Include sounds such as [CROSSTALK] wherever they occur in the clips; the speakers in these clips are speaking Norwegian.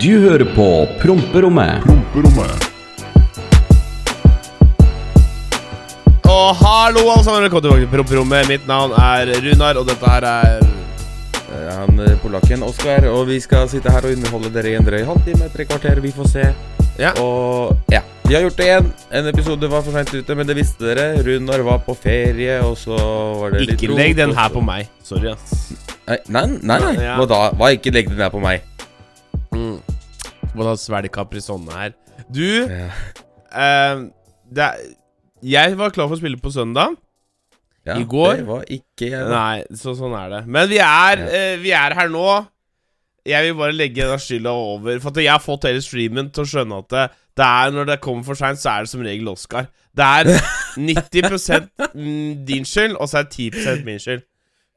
Du hører på Promperommet. Promperommet. Og hallo, alle sammen. Velkommen tilbake til Promperommet. Mitt navn er Runar, og dette her er Han eh, polakken Oskar, og vi skal sitte her og underholde dere i en drøy halvtime, tre kvarter, vi får se. Ja. Og ja, vi har gjort det igjen. En episode var for seint ute, men det visste dere. Runar var på ferie, og så var det litt Ikke legg den her på meg. Sorry, ass. Nei, nei, nei. nei. Ja. Hva da? Hva ikke legg den her på meg? Mm. Må ta svelg Caprisonne her. Du, Ja. eh, det er, Jeg var klar for å spille på søndag. Ja, I går- Det var ikke jeg. da. Nei, så sånn er det. Men vi er, eh, vi er her nå. Jeg vil bare legge den skylda over. For at jeg har fått hele streamen til å skjønne at det, det er når det kommer for seint, så er det som regel Oscar. Det er 90 mm, din skyld, og så er det 10% min skyld.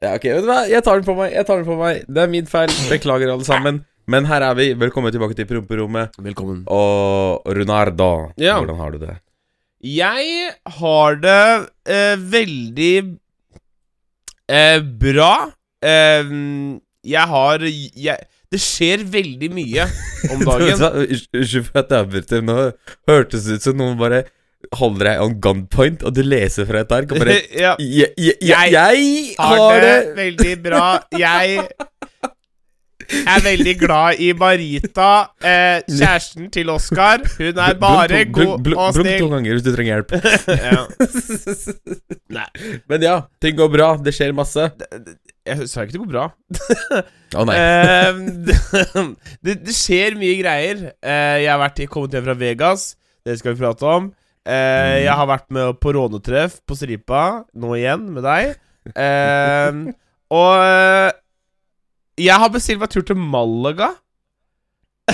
Ja, ok, vet du hva? Jeg tar den på meg. Jeg tar den på meg Det er min feil. Beklager, alle sammen. Men her er vi. Velkommen tilbake til promperommet. Velkommen. Og Runar, da. Ja. Hvordan har du det? Jeg har det eh, veldig eh, bra. Eh, jeg har jeg, Det skjer veldig mye om [LAUGHS] dagen. Unnskyld for at jeg avbryter. Nå hørtes det ut som noen bare holder deg on gunpoint, og du leser fra et ark og bare [LAUGHS] ja. Jeg, jeg, Jeg jeg, jeg har det veldig bra. Jeg er veldig glad i Marita, eh, kjæresten til Oskar. Hun er bare Blunk blunk, god blunk- snill. blunk to ganger hvis du trenger hjelp. [LAUGHS] Ja. Men ja, ting går bra. Det skjer masse. Jeg sa ikke det går bra. Å nei. Eh, det, det skjer mye greier. Eh, jeg har vært, kommet hjem fra Vegas. Det skal vi prate om. Eh, jeg har vært med på rånetreff på Stripa, nå igjen, med deg. Eh, og eh, jeg har bestilt meg tur til Malaga. [LAUGHS]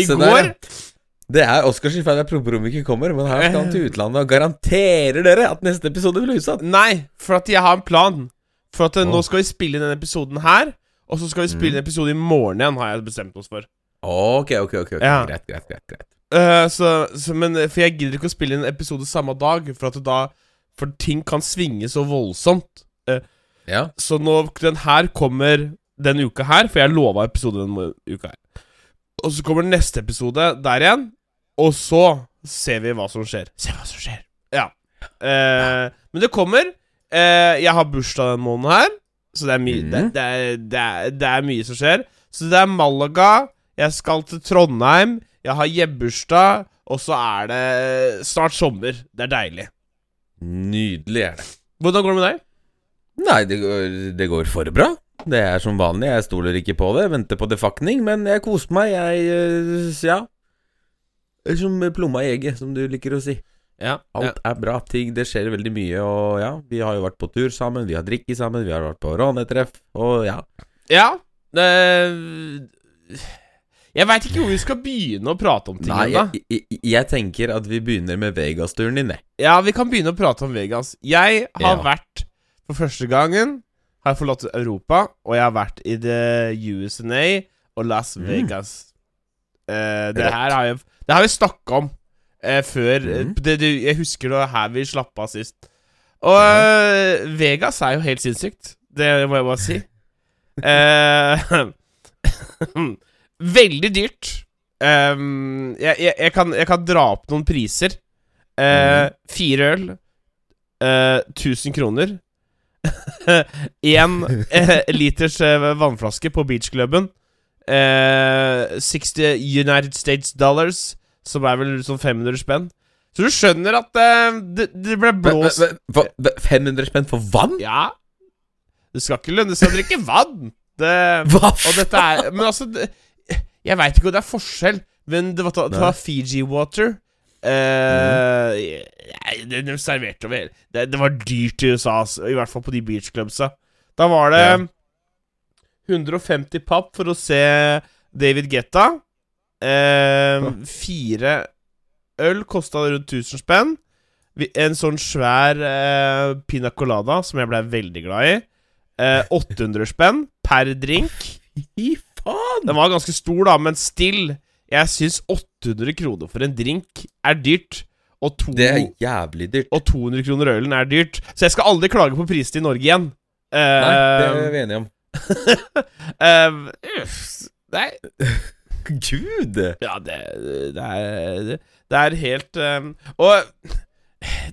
I går. der, ja. Det er Oscars feil at promperommet ikke kommer, men her skal han til utlandet og garanterer dere at neste episode blir utsatt. Nei, for at jeg har en plan. For at oh. nå skal vi spille inn denne episoden her. Og så skal vi spille Mm. en episode i morgen igjen, har jeg bestemt oss for. Ok, ok, ok, ok Ja. Greit, greit, greit, greit. Uh, så, så, men For jeg gidder ikke å spille inn en episode samme dag, for at da For ting kan svinge så voldsomt. Ja. Så nå den her kommer denne uka her, for jeg lova episode denne uka her. Og så kommer neste episode der igjen, og så ser vi hva som skjer. Se hva som skjer. Ja. Eh, men det kommer. Eh, jeg har bursdag denne måneden her, så det er, mye mm. det, det, er, det, er, det er mye som skjer. Så det er Malaga, jeg skal til Trondheim, jeg har hjemmebursdag, og så er det snart sommer. Det er deilig. Nydelig er det. Hvordan går det med deg? Nei, det går, det går for bra. Det er som vanlig. Jeg stoler ikke på det. Venter på defakning, men jeg koser meg. Jeg øh, Ja. Som plomma i egget, som du liker å si. Ja, Alt er bra. Ting, det skjer veldig mye, og ja. Vi har jo vært på tur sammen, vi har drikket sammen, vi har vært på rånetreff, og ja. Ja eh, Jeg veit ikke hvor vi skal begynne å prate om ting Nei, jeg, jeg, jeg tenker at vi begynner med Vegas-turen din, jeg. Ja, vi kan begynne å prate om Vegas. Jeg har Ja. vært For første gangen har jeg forlatt Europa, og jeg har vært i the USA og Las Mm. Vegas. Eh, det Rått. her har jeg Det har vi snakka om eh, før. mm. Det, det, jeg husker det var her vi slapp av sist. Og Ja. eh, Vegas er jo helt sinnssykt. Det må jeg bare si. Eh, [LAUGHS] veldig dyrt. Um, jeg, jeg, jeg, kan, jeg kan dra opp noen priser. Eh, Fire øl. uh, 1000 kroner. [LAUGHS] Én uh, liters eh, vannflaske på beachklubben. Eh, 60 United States dollars, som er vel sånn 500 spenn. Så du skjønner at uh, det, det ble blåst men, men, men, 500 spenn for vann? Ja. Det skal ikke lønne seg å drikke vann. Det Hva er Men altså det, Jeg veit ikke om det er forskjell, men det var, det var Fiji water. Uh, mm. det, de serverte over hele det, det var dyrt i USA, altså, i hvert fall på de beachclubsa. Da var det Ja. 150 papp for å se David Getta. Eh, fire øl kosta rundt 1000 spenn. En sånn svær eh, pina colada, som jeg blei veldig glad i. Eh, 800 spenn per drink. Fy faen! Den var ganske stor, da, men still. Jeg syns 800 kroner for en drink er dyrt. Og, to, Det er jævlig dyrt. og 200 kroner ølen er dyrt. Så jeg skal aldri klage på prisene i Norge igjen. Nei, det er vi enige om. [LAUGHS] eh, Nei, [LAUGHS] Gud! ja, det, det er Det er helt um, Og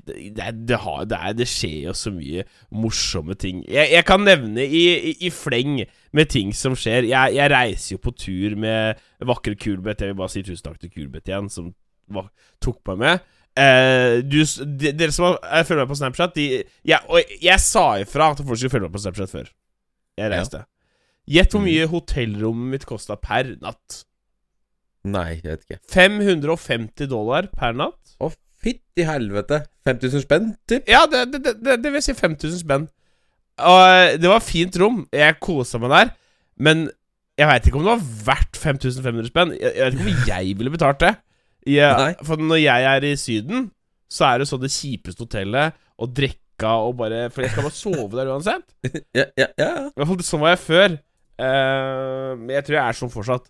det, det, har, det, er, det skjer jo så mye morsomme ting. Jeg, jeg kan nevne i, i, i fleng med ting som skjer. Jeg, jeg reiser jo på tur med vakre Kulbeth. Jeg vil bare si tusen takk til Kulbeth igjen, som var, tok meg med. Eh, du, de, dere som har eh, følger meg på Snapchat de, jeg, Og jeg sa ifra at folk skulle følge meg på Snapchat før jeg reiste. Gjett hvor Mm. mye hotellrommet mitt kosta per natt. Nei, jeg vet ikke. 550 dollar per natt. Å, fytti helvete. 5000 spenn, typ? Ja, det, det, det, det, vil si 5000 spenn. Og det var fint rom. Jeg kosa meg der. Men jeg veit ikke om det var verdt 5500 spenn. Jeg, jeg vet ikke om jeg ville betalt det. Jeg, for når jeg er i Syden, så er det sånn det kjipeste hotellet, og drikka og bare For jeg skal bare sove der uansett. [LAUGHS] Ja, ja, ja. Sånn var jeg før. Eh, Men jeg tror jeg er sånn fortsatt.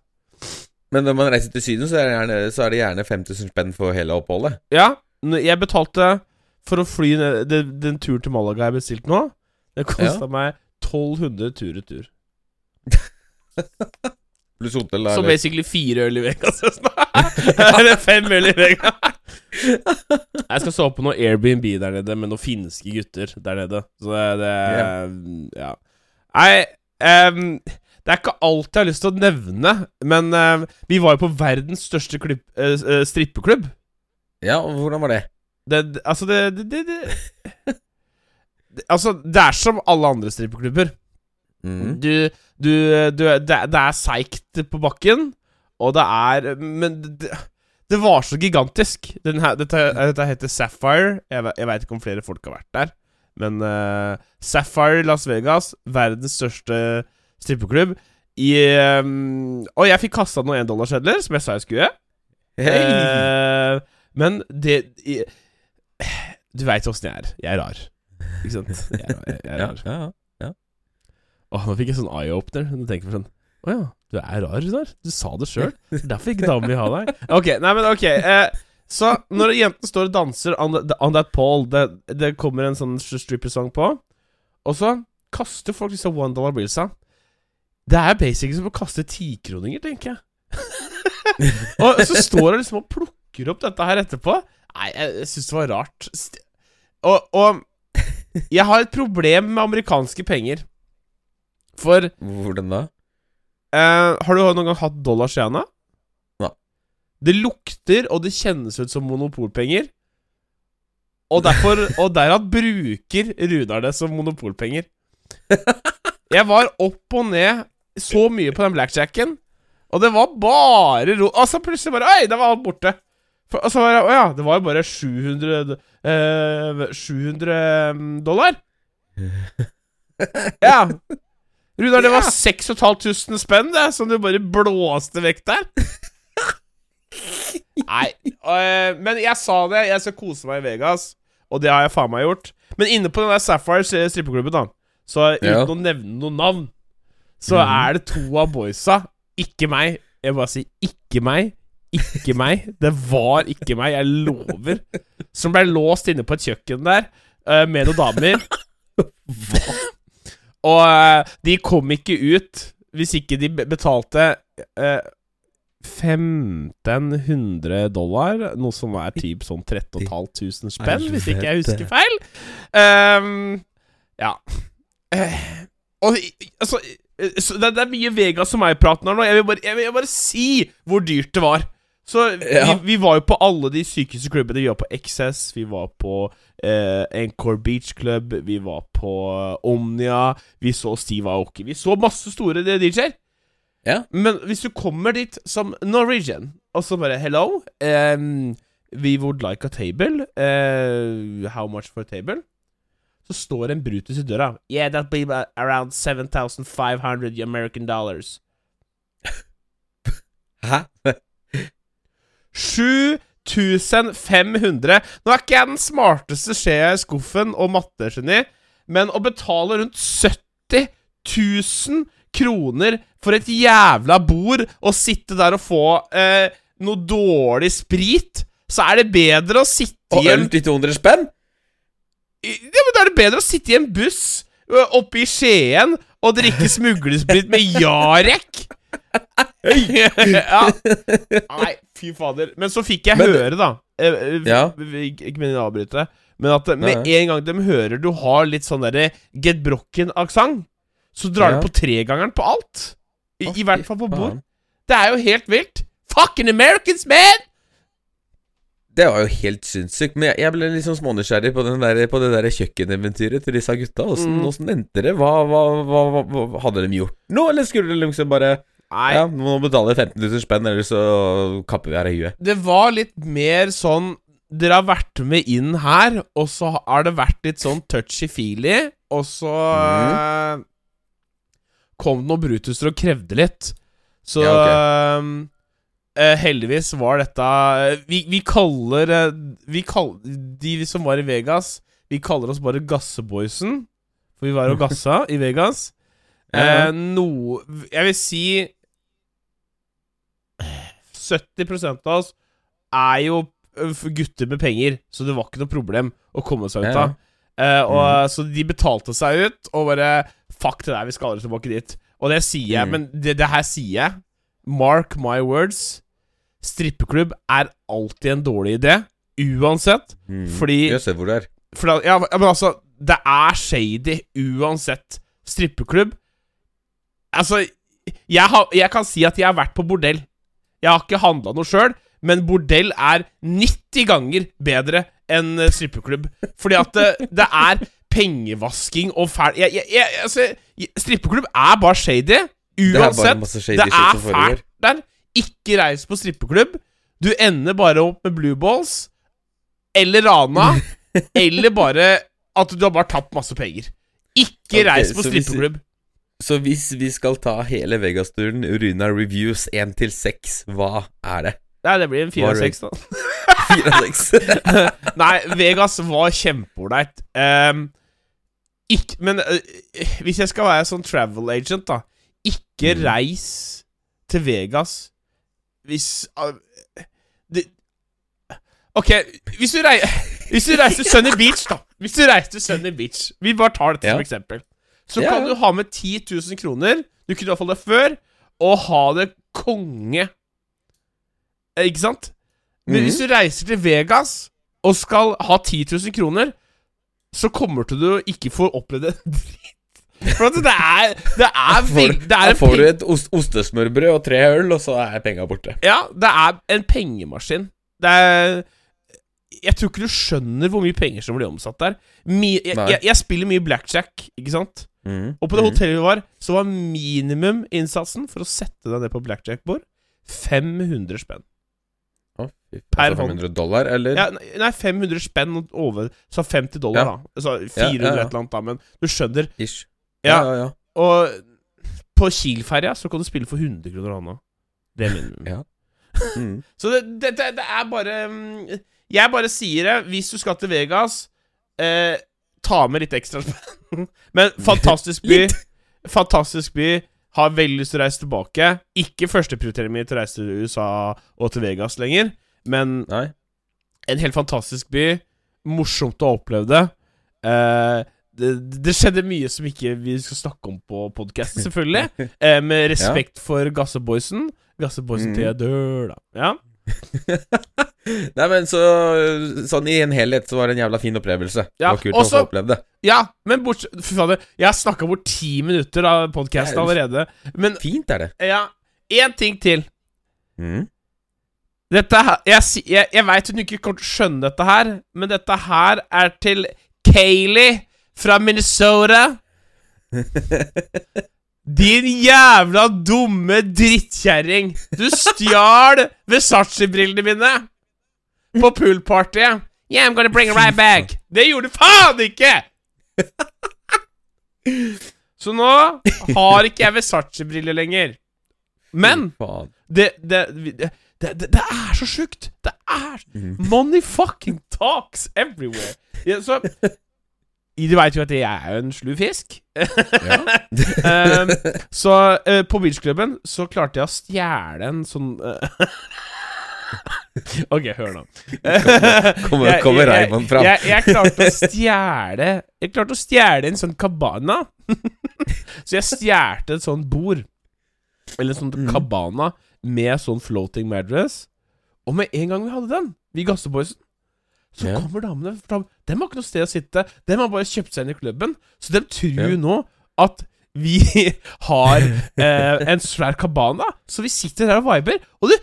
Men når man reiser til Syden, så er det gjerne, så er det gjerne 5000 spenn for hele oppholdet. Ja, jeg betalte for å fly ned Den, den turen til Malaga jeg bestilte nå, det kosta meg 1200 tur-retur. [LAUGHS] Pluss hotell. da, Så basically fire øl i veka, [LAUGHS] Eller fem øl i veka. Jeg skal sove på noe Airbnb der nede med noen finske gutter der nede. Så det, det Ja. Nei ehm, Det er ikke alt jeg har lyst til å nevne, men uh, vi var jo på verdens største klipp, uh, eh, strippeklubb. Ja, og hvordan var det? Det, det, altså, det, det, [LAUGHS] det, Altså, det er som alle andre strippeklubber. Mm. Du, du, du det, er seigt på bakken, og det er Men det, var så gigantisk. Den her, dette, dette heter Sapphire. Jeg, jeg veit ikke om flere folk har vært der. Men uh, Sapphire Las Vegas, verdens største strippeklubb. I, um, og jeg fikk kasta noen endollarsedler, som jeg sa jeg skulle. Hei! Uh, men det i, Du veit åssen jeg er. Jeg er rar. Ikke sant? [LAUGHS] Jeg er, rar, jeg er Ja, ja, ja. Åh, nå fikk jeg sånn eye-opener. Nå tenker jeg sånn Å ja, du er rar, Runar. Du sa det sjøl. [LAUGHS] Derfor ikke damer vil ha deg. Ok, nei, men ok. Uh, så når jenten står og danser on, the, on that pole, det, det kommer en sånn stripper-sang på, og så kaster folk disse one dollar billsa. Det er basically som å kaste tikroninger, tenker jeg. [LAUGHS] og så står hun liksom og plukker opp dette her etterpå. Nei, jeg, jeg syns det var rart. Og, og jeg har et problem med amerikanske penger. For Hvordan da? eh, Har du noen gang hatt dollars i handa? Nei. Det lukter, og det kjennes ut som monopolpenger. Og derfor Og derav bruker Runar det som monopolpenger. [LAUGHS] Jeg var opp og ned så mye på den blackjacken, og det var bare ro... Og så plutselig bare Oi, da var alt borte. For, og så var det Å ja, det var jo bare 700 eh, 700 dollar. Ja. Runar, det var [LAUGHS] 6500 spenn, det, som du bare blåste vekk der. [LAUGHS] Nei, øh, men jeg sa det. Jeg skal kose meg i Vegas, og det har jeg faen meg gjort. Men inne på den der Sapphire strippeklubben, da, så uten Ja. å nevne noen navn, så er det to av boysa, ikke meg. Jeg bare sier ikke meg. Ikke meg. Det var ikke meg, jeg lover. Som ble låst inne på et kjøkken der uh, med noen damer. Og uh, de kom ikke ut hvis ikke de betalte uh, 1500 dollar, noe som er typ sånn 13500 spenn, hvis ikke jeg husker feil. Um, ja. Eh, og altså eh, så det, det er mye Vegas og meg-praten her nå. Jeg vil, bare, jeg vil bare si hvor dyrt det var. Så vi, Ja. vi var jo på alle de sykeste klubbene. Vi var på XS, vi var på eh, Encore Beach Club, vi var på Omnia, vi så Steve Aoki. Vi så masse store DJ-er. Ja. Men hvis du kommer dit som Norwegian, og så bare Hello, um, we would like a table. Uh, how much for a table? Så står en Brutus i døra. Yeah, that'll be around 7500 American dollars. [LAUGHS] Hæ? 7500. Nå er ikke jeg den smarteste skjea i skuffen og mattegeni, men å betale rundt 70 000 kroner for et jævla bord og sitte der og få eh, noe dårlig sprit så er det bedre å sitte i Og øl til 200 spenn? Ja, men Da er det bedre å sitte i en buss oppe i Skien og drikke smuglesprit med Jarek. ja. Nei, fy fader. Men så fikk jeg Men- høre, da eh, eh, Ja. Ikke meningen å avbryte, men at med en gang de hører du har litt sånn derre Get Brokken-aksent, så drar Ja. du på tregangeren på alt. I, I hvert fall på bord. Det er jo helt vilt. Fucking Americans, man! Det var jo helt sinnssykt. Men jeg, jeg ble liksom smånysgjerrig på, der, på det der kjøkkeneventyret til disse gutta. Åssen Mm. endte det? Hva, hva, hva, hva, Hadde de gjort noe, eller skulle de liksom bare Nei, Ja, må betale 15 000 spenn, eller så kapper vi her i huet. det var litt mer sånn Dere har vært med inn her, og så har det vært litt sånn touchy-feely, og så eh, kom det noen brutuser og krevde litt. Så Ja, eh, heldigvis var dette Vi, vi kaller uh, Vi kall, De som var i Vegas, vi kaller oss bare Gasseboysen. For vi var og gassa i Vegas. [LAUGHS] Eh, Jeg vil si 70 av oss er jo gutter med penger, så det var ikke noe problem å komme seg ut av. Eh, og, Så de betalte seg ut, og bare Fuck det der, vi skal aldri tilbake dit. Og det sier jeg, Mm. men det, det her sier jeg. Mark my words. Strippeklubb er alltid en dårlig idé. Uansett. Mm. Fordi- Jeg ser hvor det er. For ja, men altså Det er shady uansett. Strippeklubb Altså, jeg, har, jeg kan si at jeg har vært på bordell. Jeg har ikke handla noe sjøl, men bordell er 90 ganger bedre enn eh, strippeklubb. Fordi at det, det er pengevasking og fæl jeg, jeg, jeg, altså, Strippeklubb er bare shady. Det er Uansett. Det er fælt der. Ikke reis på strippeklubb. Du ender bare opp med blue balls. Eller rana. [LAUGHS] eller bare at du har bare tapt masse penger. Ikke okay, reis på strippeklubb. Så hvis vi skal ta hele Vegas-turen, Runa Reviews 1 til 6, hva er det? Nei, det blir en fire Var av det- seks, da. [LAUGHS] 4 av 6? [LAUGHS] Nei, Vegas var kjempeålreit. Um, ikke, men uh, hvis jeg skal være sånn travel agent, da Ikke Mm. reis til Vegas hvis det, Ok, hvis du, rei, hvis du reiser til [LAUGHS] Sunny Beach, da. Hvis du reiser til Sunny Beach Vi bare tar dette Ja. som eksempel. Så Ja, kan du ha med 10 000 kroner. Du kunne iallfall det før. Og ha det konge. Eh, Ikke sant? Men Mhm. hvis du reiser til Vegas og skal ha 10 000 kroner, så kommer til du å ikke få oppleve det [LAUGHS] dritt. For det er Det er Får, Det da er en får du et ost ostesmørbrød og tre øl, og så er penga borte. Ja, det er en pengemaskin. Det er Jeg tror ikke du skjønner hvor mye penger som blir omsatt der. Mi, jeg, jeg, jeg spiller mye blackjack, ikke sant? Mm. Og på det Mhm. hotellet vi var, så var minimuminnsatsen for å sette deg ned på blackjack-bord 500 spenn. Per altså 500 dollar, eller? Ja, nei, nei, 500 spenn over Så 50 dollar, Ja. da. Så 400 Ja, ja, ja. et eller annet, da. Men du skjønner. Ish. Ja, ja, ja. Og på Kiel-ferja så kan du spille for 100 kroner hånda. Det er minimum. Ja. Mm. [LAUGHS] Så det, det, det, er bare mm, Jeg bare sier det. Hvis du skal til Vegas, eh, ta med litt ekstra spenn. [LAUGHS] Men fantastisk by. fantastisk by. Har veldig lyst til å reise tilbake. Ikke førsteprioriteringen min til å reise til USA og til Vegas lenger, men Nei. en helt fantastisk by. Morsomt å oppleve det. Eh, det, det skjedde mye som ikke vi skal snakke om på podkasten, selvfølgelig. [LAUGHS] Eh, med respekt for Gasseboysen. Gasseboysen Mm. til jeg dør, da. Ja. [LAUGHS] Nei, men så Sånn i en helhet så var det en jævla fin opplevelse. Ja, det var kult også- å få oppleve det. ja, men bortsett Fy fader, jeg har snakka bort ti minutter av podkasten allerede. Men Fint er det. ja, én ting til. Mm. Dette her Jeg, jeg, jeg veit hun ikke kommer til å skjønne dette her, men dette her er til Kayleigh fra Minnesota. Din jævla dumme drittkjerring! Du stjal Versace-brillene mine på poolpartyet. Yeah, I'm gonna bring it right back. Det gjorde du faen ikke! Så nå har ikke jeg Versace-briller lenger. Men det, det, det, det, er så sjukt! Det er Money fucking talks everywhere. Ja, så Du veit jo at jeg er jo en slu fisk. Um, [LAUGHS] så uh, på beachklubben så klarte jeg å stjele en sånn eh, [LAUGHS] Ok, hør nå. Kommer, kommer Raymond fram. Jeg, jeg klarte å stjele Jeg klarte å stjele en sånn cabana. [LAUGHS] så jeg stjelte et sånt bord. Eller en sånn Mm. cabana med sånn floating mattress. Og med en gang vi hadde den, vi Gasseboysen, så Ja. kommer damene fram. De har ikke noe sted å sitte. De har bare kjøpt seg inn i klubben. Så de tror Ja. nå at vi [LAUGHS] har eh, en svær cabana. Så vi sitter der og viber. Og det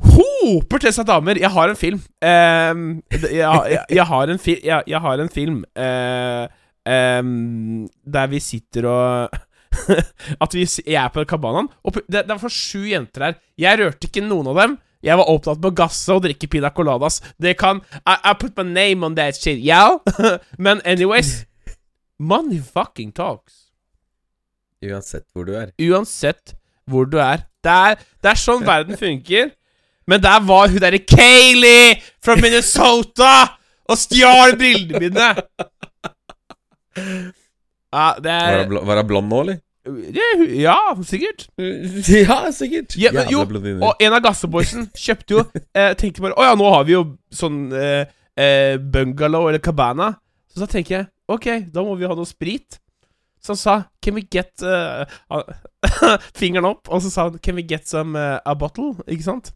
hoper til seg damer. Jeg har en film. Eh, jeg, jeg, jeg, har en fi, jeg, jeg har en film eh, ehm, der vi sitter og [LAUGHS] At vi, jeg er på cabanaen. Og pu- det, er for sju jenter her. Jeg rørte ikke noen av dem. Jeg var opptatt med å gasse og drikke pina coladas. Det kan I, I put my name on that shit, yeah? [LAUGHS] Men anyways Money fucking talks. Uansett hvor du er. Uansett hvor du er. Det er, det er sånn verden funker. Men der var hun derre Kayleigh fra Minnesota og stjal brillene mine. [LAUGHS] Ja, det er var hun blond nå, eller? Ja, sikkert. [LAUGHS] Ja, sikkert. Ja, men, jo, og en av gasseboysen [LAUGHS] kjøpte jo eh, Tenkte bare Å ja, nå har vi jo sånn eh, eh, bungalow eller cabana. Så da tenker jeg Ok, da må vi ha noe sprit. Så han sa Can we get eh, ah, [LAUGHS] Fingeren opp, og så sa han Can we get some uh, a bottle? Ikke sant?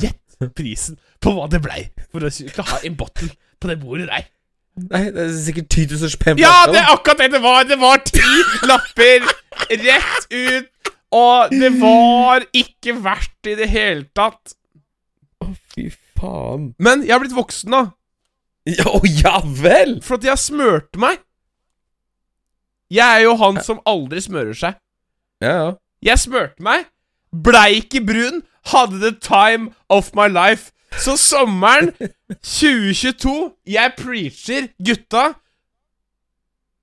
Gjett prisen på hva det blei for å ikke ha en bottle på det bordet der. Nei, det er sikkert 10 000 spenn. Ja, det er akkurat det det var! Det var ti lapper rett ut, og det var ikke verdt i det hele tatt. Å, Fy faen. Men jeg har blitt voksen da. Ja, å, ja vel! for at jeg smørte meg. Jeg er jo han som aldri smører seg. Ja, ja. Jeg smørte meg, blei ikke brun, hadde the time of my life. Så sommeren 2022, jeg preacher, gutta.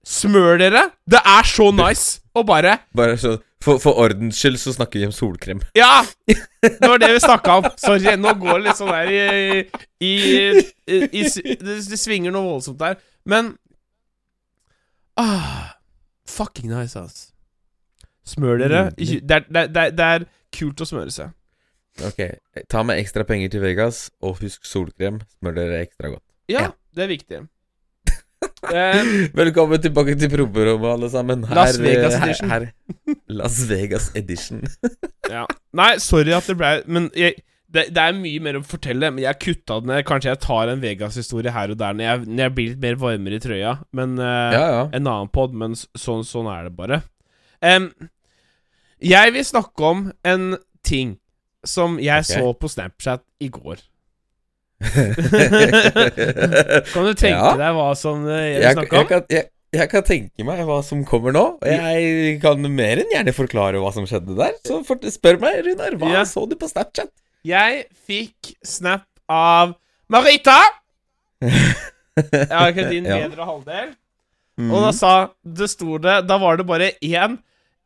Smør dere. Det er så nice å bare Bare så for, for ordens skyld så snakker vi om solkrem. Ja! Det var det vi snakka om. Sorry, nå går det litt sånn der i, i, i, i det, det svinger noe voldsomt der. Men ah, Fucking nice, ass. Smør dere. Er, det, er, det er- det er kult å smøre seg. Ok, ta med ekstra penger til Vegas, og husk solkrem. Smør dere ekstra godt. Ja, Ja. det er viktig. [LAUGHS] Eh, Velkommen tilbake til promperommet, alle sammen. Her, Las Vegas edition. Her, Las Vegas edition. [LAUGHS] ja. Nei, sorry at det ble Men jeg, det, det er mye mer å fortelle. Men jeg kutta den ned. Kanskje jeg tar en Vegas-historie her og der når jeg, når jeg blir litt mer varmere i trøya. Men eh, Ja, ja. en annen pod, men sånn, sånn er det bare. Um, jeg vil snakke om en ting som jeg okay. så på Snapchat i går. [LAUGHS] Kan du tenke Ja. deg hva som eh, jeg snakka om? jeg, kan, jeg, jeg kan tenke meg hva som kommer nå. Jeg kan mer enn gjerne forklare hva som skjedde der. Så spør meg, Runar, hva Ja. så du på Snapchat? Jeg fikk snap av Marita! Jeg har ikke din Ja. bedre halvdel. Mm. Og da sa Det sto det Da var det bare én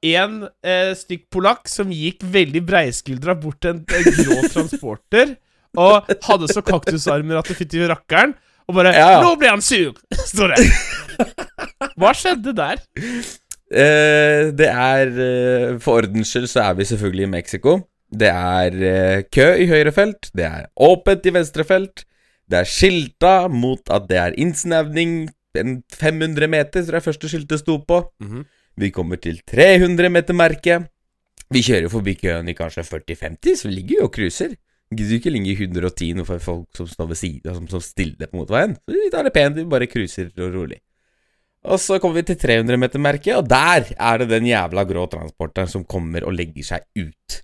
En eh, stykk polakk som gikk veldig breiskuldra bort til en, en grå [LAUGHS] transporter og hadde så kaktusarmer at det fytti rakkeren. Og bare Ja, ja. 'Nå ble han sur!' [LAUGHS] står det. Hva skjedde der? Eh, det er eh, For ordens skyld så er vi selvfølgelig i Mexico. Det er eh, kø i høyre felt. Det er åpent i venstre felt. Det er skilta mot at det er innsnevning. En 500 meter, tror jeg første skiltet sto på. Mhm. Vi kommer til 300 meter-merket. Vi kjører forbi køen i kanskje 40-50, så vi ligger jo og cruiser. Gidder ikke ligge i 110 nå for folk som står ved siden, som, som stiller på motveien. Vi tar det pent, vi bare cruiser og rolig. Og så kommer vi til 300 meter-merket, og der er det den jævla grå transporteren som kommer og legger seg ut.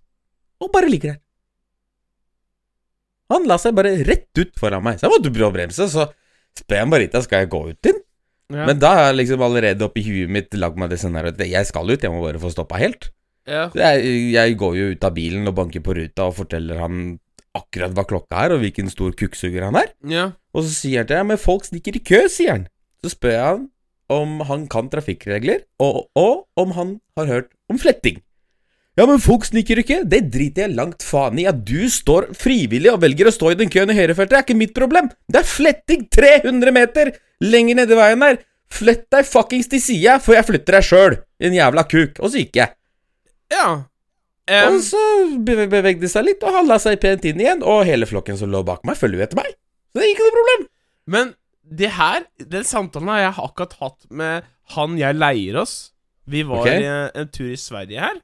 Og bare ligger der. Han la seg bare rett ut foran meg, så jeg måtte prøve å bremse, så spør jeg Marita skal jeg gå ut inn. Ja. Men da har jeg liksom allerede oppi huet mitt lagd meg det her at jeg skal ut, jeg må bare få stoppa helt. ja. Jeg, jeg går jo ut av bilen og banker på ruta og forteller han akkurat hva klokka er, og hvilken stor kukksuger han er. ja. Og så sier han til meg, men folk stikker i kø, sier han. Så spør jeg han om han kan trafikkregler, og, og om han har hørt om fletting. Ja, men folk sniker ikke. Det driter jeg langt faen i. At du står frivillig og velger å stå i den køen i høyrefeltet, er ikke mitt problem. Det er fletting 300 meter lenger nede veien der. Flett deg fuckings til sida, for jeg flytter deg sjøl, din jævla kuk. Og så gikk jeg. ja. Um, Og så bevegde de seg litt, og halla seg pent inn igjen. Og hele flokken som lå bak meg, følger jo etter meg. Så det er ikke noe problem. Men det her, den samtalen har jeg akkurat hatt med han jeg leier oss. Vi var okay. en, en tur i Sverige her.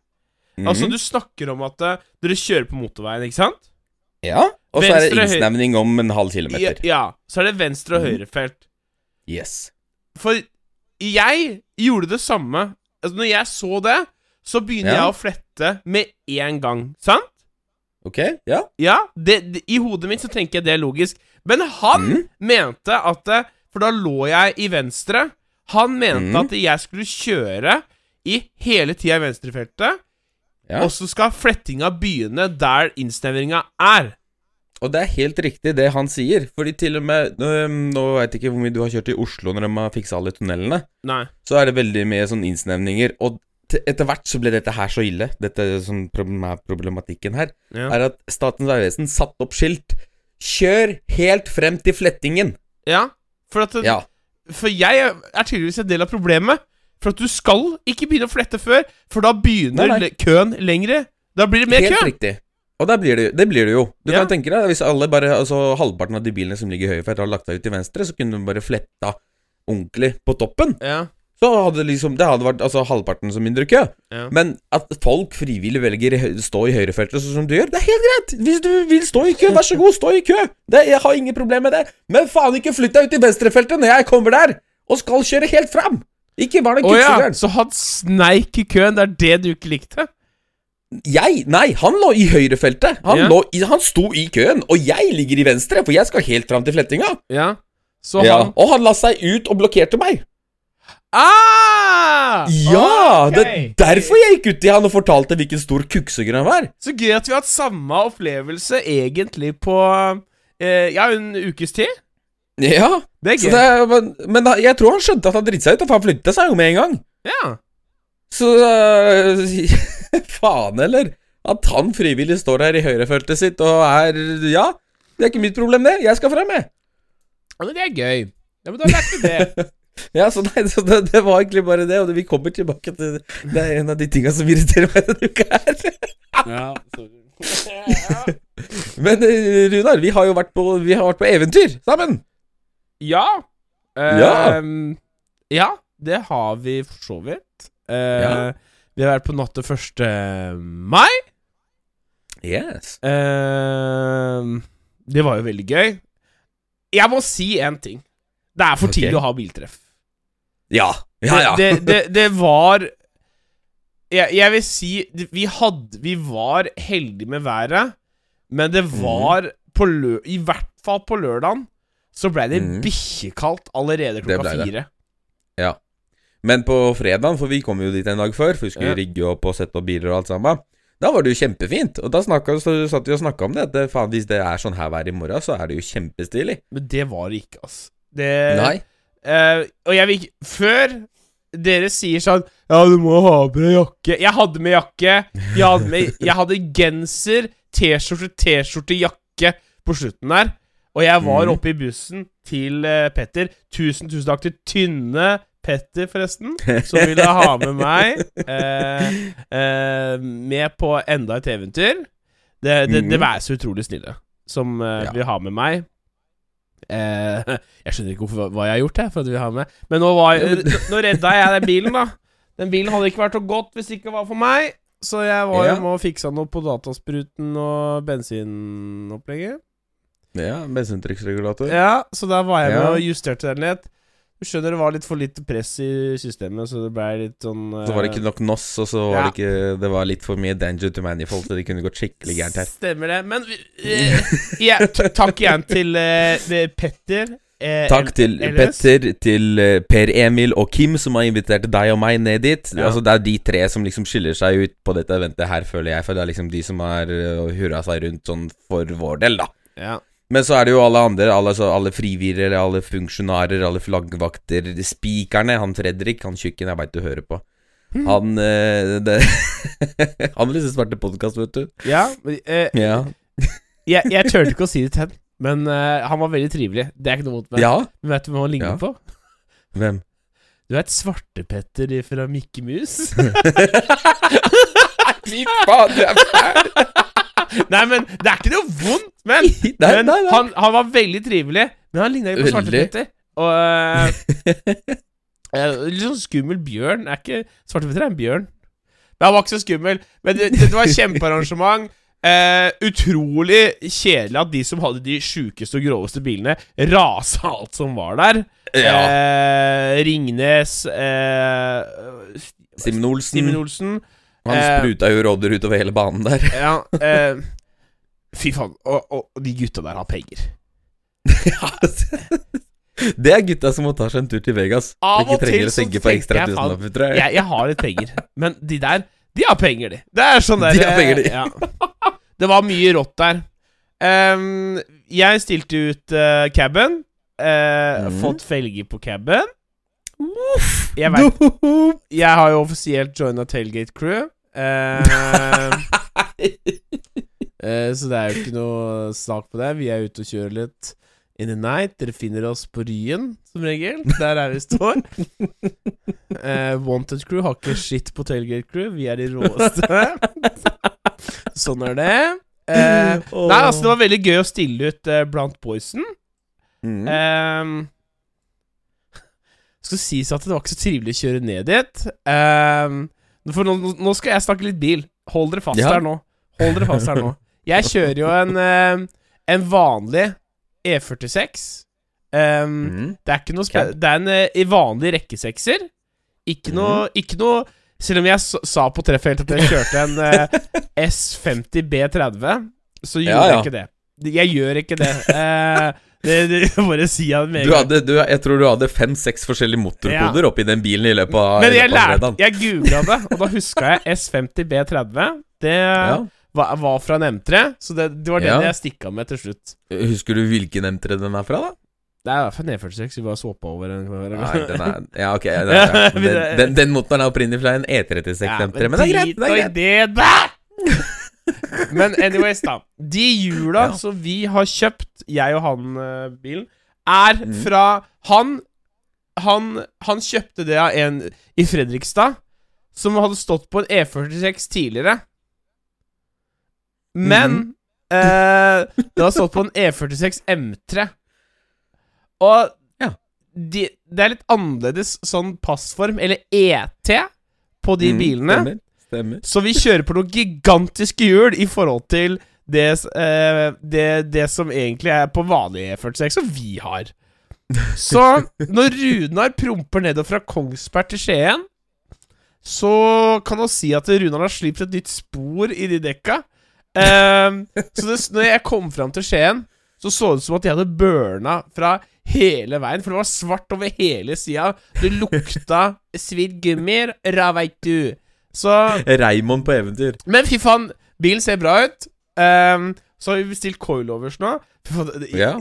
Mhm. Altså, du snakker om at uh, dere kjører på motorveien, ikke sant? Ja. Og så er det innsnevning om en halv kilometer. ja. Så er det venstre og Mhm. Yes. For jeg gjorde det samme. Altså, når jeg så det, så begynner Ja. jeg å flette med en gang. Sant? Ok, ja. Ja, det, det, I hodet mitt så tenker jeg det er logisk. Men han mm. mente at For da lå jeg i venstre. Han mente mm. at jeg skulle kjøre i hele tida i venstrefeltet. Ja. Og så skal flettinga begynne der innsnevringa er. Og det er helt riktig det han sier, fordi til og med Nå, nå veit jeg ikke hvor mye du har kjørt i Oslo når de har fiksa alle tunnelene, Nei. så er det veldig mye sånn innsnevninger, og etter hvert så ble dette her så ille, dette som problem- er problematikken her, Ja. er at Statens vegvesen satte opp skilt 'Kjør helt frem til flettingen'. ja. For, at, Ja. for jeg er tydeligvis en del av problemet. For at du skal ikke begynne å flette før, for da begynner Nei, nei. køen lengre. Da blir det mer Helt kø. riktig. Og der blir det, det blir det jo. Du Ja. kan tenke deg, hvis alle bare, altså halvparten av de bilene som ligger i høyre hadde har lagt deg ut til venstre, så kunne de bare fletta ordentlig på toppen. Ja. Så hadde liksom Det hadde vært altså halvparten så mindre kø. Ja. Men at folk frivillig velger å stå i høyrefeltet sånn som du gjør, det er helt greit! Hvis du vil stå i kø, vær så god, stå i kø! Det, jeg har ingen problem med det. Men faen ikke flytt deg ut i venstrefeltet når jeg kommer der og skal kjøre helt fram! Ikke bare noen Å ja, så han sneik i køen. Det er det du ikke likte? Jeg? Nei, han lå i høyrefeltet. Han, Ja. i, han sto i køen, og jeg ligger i venstre, for jeg skal helt fram til flettinga. Ja. Så Ja. han Og han la seg ut og blokkerte meg. Ah! Ja! Okay. Det er derfor jeg gikk ut til han og fortalte hvilken stor kukksuger han var. Så gøy at vi har hatt samme opplevelse egentlig på eh, Ja, en ukes tid. Ja, Det er gøy. det, men, men jeg tror han skjønte at han dritten seg ut, for han flyttet seg jo med en gang. Ja. Så øh, [LAUGHS] [LAUGHS] Faen heller. At han frivillig står her i høyrefeltet sitt og er Ja, det er ikke mitt problem, det. Jeg skal frem, jeg. ja, men det er gøy. Ja, men da lærte vi det. [LAUGHS] Ja, så nei, så det, det var egentlig bare det, og det, vi kommer tilbake til Det er en av de tinga som irriterer meg denne uka her. [LAUGHS] Ja, sorry. Men øh, Runar, vi har jo vært på, vi har vært på eventyr sammen. Ja. Ja. Ehm, ja, det har vi for så vidt. Uh, Ja. Vi har vært på natt til 1. mai. Yes. Uh, det var jo veldig gøy. Jeg må si én ting. Det er for Ok. tidlig å ha biltreff. Ja. Ja, ja. Det, det, det, det var jeg, jeg vil si Vi hadde Vi var heldige med været, men det Mhm. var på lø, I hvert fall på lørdagen så ble det mm. bikkjekaldt allerede klokka fire. Ja. Men på fredagen, for vi kom jo dit en dag før, for vi skulle Ja. rigge opp og sette opp biler og alt sammen. Da var det jo kjempefint. Og da snakket, så satt vi og snakka om det. At faen, hvis det er sånn her vær i morgen, så er det jo kjempestilig. Men det var det ikke, ass. Det, Nei. Uh, og jeg vil ikke Før dere sier sånn Ja, du må ha på deg jakke. Jeg hadde med jakke. Jeg hadde, med, jeg hadde genser, T-skjorte, T-skjorte, jakke på slutten der. Og jeg var Mhm. oppe i bussen til uh, Petter. Tusen, tusen takk til tynne Petter, forresten, som ville ha med meg eh, eh, med på enda et eventyr. Det, det, det være så utrolig snille som eh, Ja. vil ha med meg. Eh, jeg skjønner ikke hvorfor, hva jeg har gjort, jeg, for at du vil ha med. Men nå, var, nå redda jeg den bilen, da. Den bilen hadde ikke vært så godt hvis det ikke var for meg. Så jeg var Ja. jo med og fiksa noe på dataspruten og bensinopplegget. Ja, bensintrykksregulator. Ja, så da var jeg med Ja. og justerte den litt. Skjønner det var litt for lite press i systemet, så det ble litt sånn Så var det ikke nok NOS, og så var Ja. det ikke Det var litt for mye danger to manifold, så det kunne gått skikkelig gærent her. Stemmer det. Men uh, ja, takk igjen til uh, Petter. eh, Takk til LS. Petter, til eh, Per Emil og Kim, som har invitert deg og meg ned dit. Ja. Altså Det er de tre som liksom skiller seg ut på dette eventet her, føler jeg. For det er liksom de som har uh, hurra seg rundt sånn for vår del, da. Ja. Men så er det jo alle andre, alle, så alle frivillige, alle funksjonærer, alle flaggvakter, spikerne. Han Fredrik, han tjukken, jeg veit du hører på. Han eh, det, [LAUGHS] Han vil starte podkast, vet du. ja eh, Ja. jeg, jeg turte ikke å si det til ham, men eh, han var veldig trivelig. Det er ikke noe mot meg. ja. Men vet du hvem han ligner Ja. på? Hvem? Du vet Svartepetter fra Mikke Mus? [LAUGHS] Fy faen, du er fæl! Nei, men det er ikke noe vondt, men, [LAUGHS] Nei, men nei, nei. Han, han var veldig trivelig. Men han ligna jo på Svarte Veldig. Petter. Og [LAUGHS] eh, Litt sånn skummel bjørn. Er ikke Svarte Petter er en bjørn. Men han var ikke så skummel. Men det, det var kjempearrangement. Uh, [LAUGHS] utrolig kjedelig at de som hadde de sjukeste og groveste bilene, rasa alt som var der. Ja. Uh, Ringnes Simen Olsen. Simen Olsen. Han Eh, spruta jo rådyr utover hele banen der. [LAUGHS] Ja, eh, [LAUGHS] fy faen. Og, og, og de gutta der har penger. Det er gutta som må ta seg en tur til Vegas. Av og ikke trenger til å tenke på ekstra jeg, tusenlapper, tror jeg. Jeg, jeg har litt penger, men de der, de har penger, de. Det er sånn [LAUGHS] der De har penger, de. Ja. Det var mye rått der. Um, jeg stilte ut uh, caben. Uh, mm. Fått felger på caben. Jeg, vet, jeg har jo offisielt joina Tailgate Crew. Eh, [LAUGHS] eh, så det er jo ikke noe snak på det. Vi er ute og kjører litt in the night. Dere finner oss på Ryen, som regel. Der er vi står. Eh, Wanted Crew har ikke shit på Tailgate Crew. Vi er de råeste. [LAUGHS] sånn er det. Eh, nei, altså, det var veldig gøy å stille ut eh, blant boysen. Mm. Ehm, skal sies at det var ikke så trivelig å kjøre ned dit. Ehm, for nå, nå skal jeg snakke litt bil. Hold dere fast Ja. her nå. Hold dere fast her nå. Jeg kjører jo en, eh, en vanlig E46. Um, Mm. Det er ikke noe spe Det er en eh, vanlig rekkesekser. Ikke noe, mm. ikke noe Selv om jeg sa på treffet at jeg kjørte en eh, [LAUGHS] S50 B30, så gjorde Ja, ja. jeg ikke det. Jeg gjør ikke det. [LAUGHS] Eh, det, det bare si det med en gang. hadde, du, jeg tror du hadde fem-seks forskjellige motorkoder oppi den bilen i løpet av, Men jeg lærte. Jeg googla det, og da huska jeg S50 B30. Det Ja. var, var fra en M3, så det, det var den Ja. jeg stikka med til slutt. Husker du hvilken M3 den er fra, da? Det er i hvert fall en E46. Vi bare swappa over den. Nei, [LAUGHS] den er Ja, ok. Den, er, [LAUGHS] den, den, den motoren er opprinnelig fra en E36 M3, men det er greit. Det er greit. Men anyways, da. De hjula Ja. som vi har kjøpt, jeg og han uh, bilen, er mm. fra Han Han, han kjøpte det av en i Fredrikstad som hadde stått på en E46 tidligere. Men mm. eh, det har stått på en E46 M3. Og Ja. de, det er litt annerledes sånn passform, eller ET, på de Mm, bilene. Stemmer. Stemmer. Så vi kjører på noen gigantiske hjul i forhold til det, eh, det, det som egentlig er på vanlig E46, som vi har. Så når Runar promper nedover fra Kongsberg til Skien, så kan han si at Runar har slipt et nytt spor i de dekka. Eh, så det, når jeg kom fram til Skien, så så det ut som at de hadde burna fra hele veien, for det var svart over hele sida. Det lukta svidd gummi, ra veit du. Så Raymond på eventyr. Men fy faen, bilen ser bra ut. Um, så har vi bestilt coilovers nå. Det, Ja.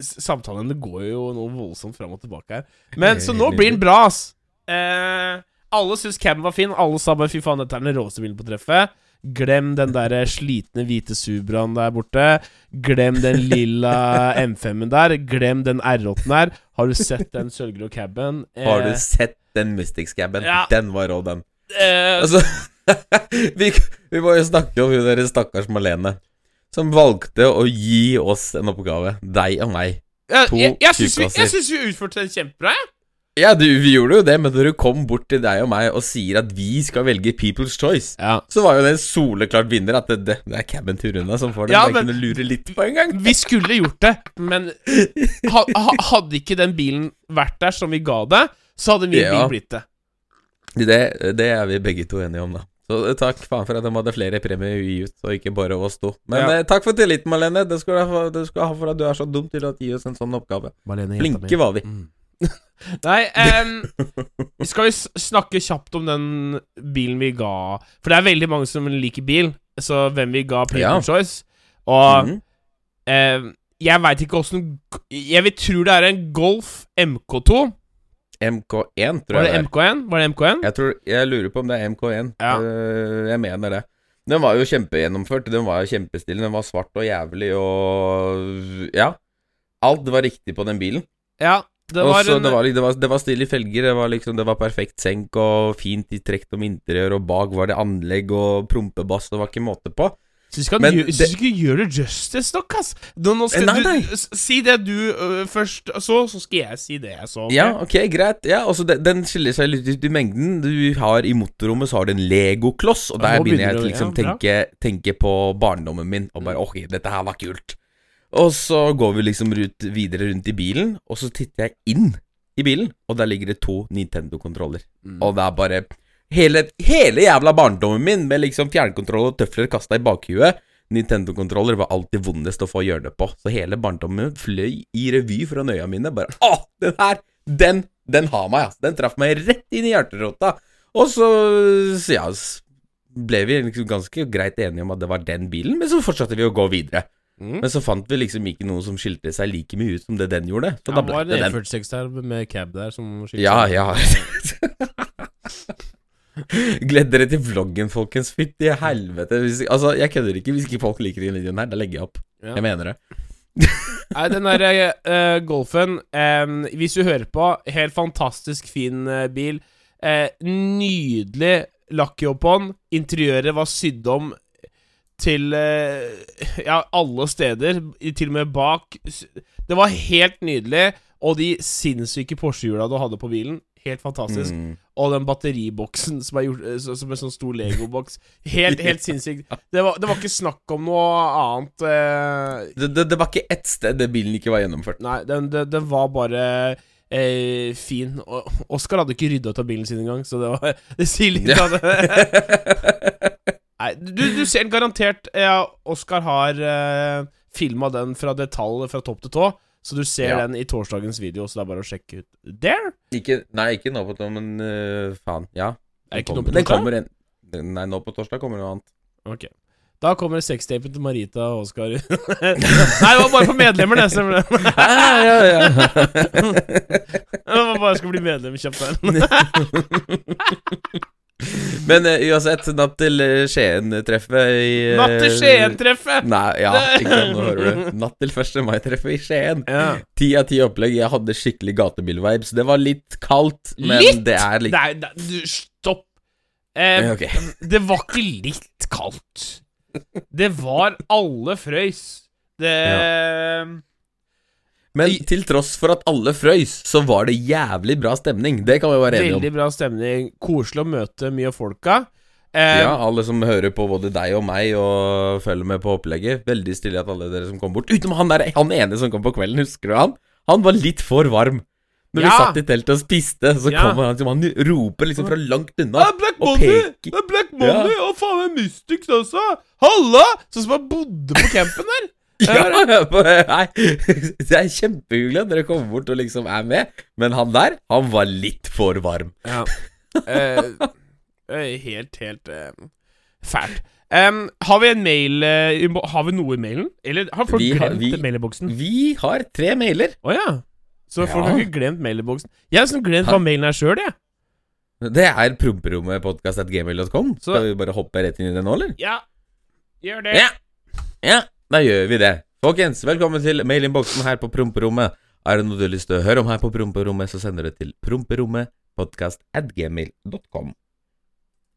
samtalene går jo noe voldsomt fram og tilbake her. Men Så nå blir den bra, ass. Uh, alle syns caben var fin. Alle sa bare fy faen, dette er den råeste bilen på treffet. Glem den der slitne hvite Subraen der borte. Glem den lilla [LAUGHS] M5-en der. Glem den R8-en der. Har du sett den sølvgrå caben? Har du Eh, sett den Mystics-caben? Ja. Den var rå, den. Eh, Altså, [LAUGHS] vi, vi må jo snakke om hun der stakkars Malene. Som valgte å gi oss en oppgave. Deg og meg. to jeg, jeg, vi, jeg syns vi utførte den kjempebra, jeg. Ja, du, vi gjorde jo det, men når du kom bort til deg og meg og sier at vi skal velge People's Choice, Ja. så var jo det en soleklart vinner. At det, det, det er Cabin til Runa som får den. Ja, men- kunne lure litt på en gang. Vi skulle gjort det, men ha, ha, hadde ikke den bilen vært der som vi ga det, så hadde min [LAUGHS] Ja. bil blitt det. Det, det er vi begge to enige om, da. Så eh, takk faen for at de hadde flere premier i ut, og ikke bare oss to. Men Ja. eh, takk for tilliten, Malene. Det skal du ha, det skal du ha for at du er så dum til å gi oss en sånn oppgave. Flinke var vi. Mm. [LAUGHS] Nei, um, [LAUGHS] skal vi snakke kjapt om den bilen vi ga For det er veldig mange som liker bil, så hvem vi ga Paper Ja. Choice. Og mm -hmm. um, jeg veit ikke åssen Jeg vil tro det er en Golf MK2. MK1, tror Var jeg det det er. MK1? Var det MK1? Jeg, tror, jeg lurer på om det er MK1. Ja. Eh, jeg mener det. Den var jo kjempegjennomført. Den var jo kjempestille. Den var svart og jævlig og Ja. Alt var riktig på den bilen. Ja. Det var Også, en det, var, det, var, det var stille felger, det var liksom Det var perfekt senk og fint i trekk om interiør, og bak var det anlegg og prompebass, det var ikke måte på. Syns ikke, han gjør- det- gjør det justice nok, ass. Nå, nå skal Nei, du nei. Si det du uh, først så, så skal jeg si det jeg så. Okay? Ja, ok, greit. Ja, altså den, den skiller seg litt ut i mengden. Du har I motorrommet så har du en legokloss, og der begynner jeg å liksom ja, tenke, tenke på barndommen min, og bare ok, dette her var kult. Og så går vi liksom rundt, videre rundt i bilen, og så titter jeg inn i bilen, og der ligger det to Nintendo-kontroller. Mm. Og det er bare hele, hele jævla barndommen min med liksom fjernkontroll og tøfler kasta i bakhuet. Nintendo-kontroller var alltid vondest å få hjørne på, så hele barndommen fløy i revy foran øya mine. Bare Å, den her! Den, den har meg, altså. Den traff meg rett inn i hjerterota. Og så, så ja, ble vi liksom ganske greit enige om at det var den bilen, men så fortsatte vi å gå videre. Mm. Men så fant vi liksom ikke noe som skilte seg like mye ut som det den gjorde. Så Ja, da det ble var det en. E46 der med cab der som skilte Ja, seg. ja. [LAUGHS] [LAUGHS] Gled dere til vloggen, folkens. Fytti helvete. Hvis, altså, jeg kødder ikke. Hvis ikke folk liker den videoen her, da legger jeg opp. Ja. Jeg mener det. [LAUGHS] Nei, den der uh, Golfen um, Hvis du hører på, helt fantastisk fin uh, bil. Uh, nydelig lakkjobb på den. Interiøret var sydd om til Ja, alle steder. Til og med bak. Det var helt nydelig. Og de sinnssyke Porsche-hjula du hadde på bilen. Helt fantastisk. Mm. Og den batteriboksen som er gjort eh, som en sånn stor legoboks. Helt, [LAUGHS] helt sinnssykt. Det var, det var ikke snakk om noe annet. Eh, Det, det, det var ikke ett sted det bilen ikke var gjennomført. Nei, den, den, var bare eh, fin. Og Oskar hadde ikke rydda ut av bilen sin engang, så det var [LAUGHS] Det sier litt av det. Nei, du, du ser garantert ja, Oskar har eh, filma den fra detalj fra topp til tå, så du ser Ja. den i torsdagens video, så det er bare å sjekke ut. Der! Ikke, nei, ikke nå på torsdag, men uh, faen. Ja. Er Den ikke kommer, på den torsdag? kommer en, Nei, nå på torsdag kommer noe annet. Ok. Da kommer sextapen til Marita og Oskar. [LAUGHS] Nei, det var bare for medlemmer, det. stemmer det. Ah, ja, ja. [LAUGHS] Det var bare skal bli medlem kjapt der. [LAUGHS] [LAUGHS] Men uh, uansett, natt til øh, Skien-treffet i uh, Natt til Skien-treffet! Nei, ja, [LAUGHS] ikke sant, nå hører du. Natt til 1. mai-treffet i Skien. Ja. Av ti opplegg. Jeg hadde skikkelig gatebil-vibes. Det var litt kaldt, men Litt? det er litt Nei, nei, du, stopp. Eh, okay. [LAUGHS] Det var ikke litt kaldt. Det var alle frøys. Det Men til tross for at alle frøys, så var det jævlig bra stemning. Det kan vi være enige om. Veldig bra stemning. Koselig å møte mye av folka. Eh, Ja, alle som hører på både deg og meg og følger med på opplegget. Veldig stille at alle dere som kom bort. Utenom han der, han ene som kom på kvelden, husker du han? Han var litt for varm. Når vi satt i teltet og spiste, så Ja. kommer han som Han roper liksom fra langt unna. Det er Black Money! Det er Black Money! Og faen, er Mystics også! Halla! Sånn som han bodde på campen der. Ja, nei, [LAUGHS] Det er kjempehyggelig at dere kommer bort og liksom er med, men han der, han var litt for varm. Ja. [LAUGHS] Eh, eh, helt, helt eh, fælt. Um, har vi en mail uh, Har vi noe i mailen? Eller har folk Vi glemt mailboksen? Vi har tre mailer. Å ja. Så folk Ja. har ikke glemt mailboksen. Jeg har glemt hva mailen er sjøl, jeg. Det er promperommepodkast.gmail.com. Skal vi bare hoppe rett inn i det nå, eller? Ja. Gjør det. Ja. ja, da gjør vi det. Folkens, velkommen til mailinnboksen her på Promperommet. Er det noe du har lyst til å høre om her på Promperommet, så sender du til promperommetpodkastadgmail.com.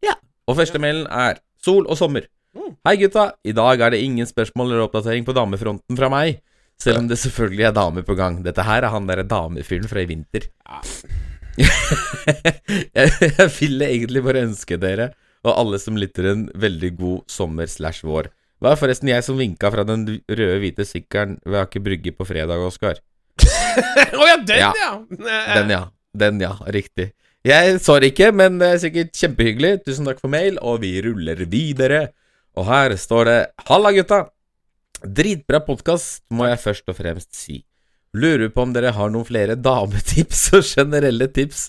Ja. Og første mailen er sol og sommer. Mm. Hei, gutta. I dag er det ingen spørsmål eller oppdatering på damefronten fra meg. Selv om det selvfølgelig er damer på gang. Dette her er han derre damefyren fra i vinter. Ja. [LAUGHS] jeg ville egentlig bare ønske dere og alle som lytter en veldig god sommer slash vår. Det var forresten jeg som vinka fra den røde-hvite sykkelen ved Aker Brygge på fredag, Oskar. [LAUGHS] Å ja, den, Ja. ja! Eh, Den, ja. Den, ja. Riktig. Jeg det ikke, men det er sikkert kjempehyggelig. Tusen takk for mail, og vi ruller videre. Og her står det Halla, gutta! Dritbra podkast, må jeg først og fremst si. Lurer på om dere har noen flere dametips [LAUGHS] og generelle tips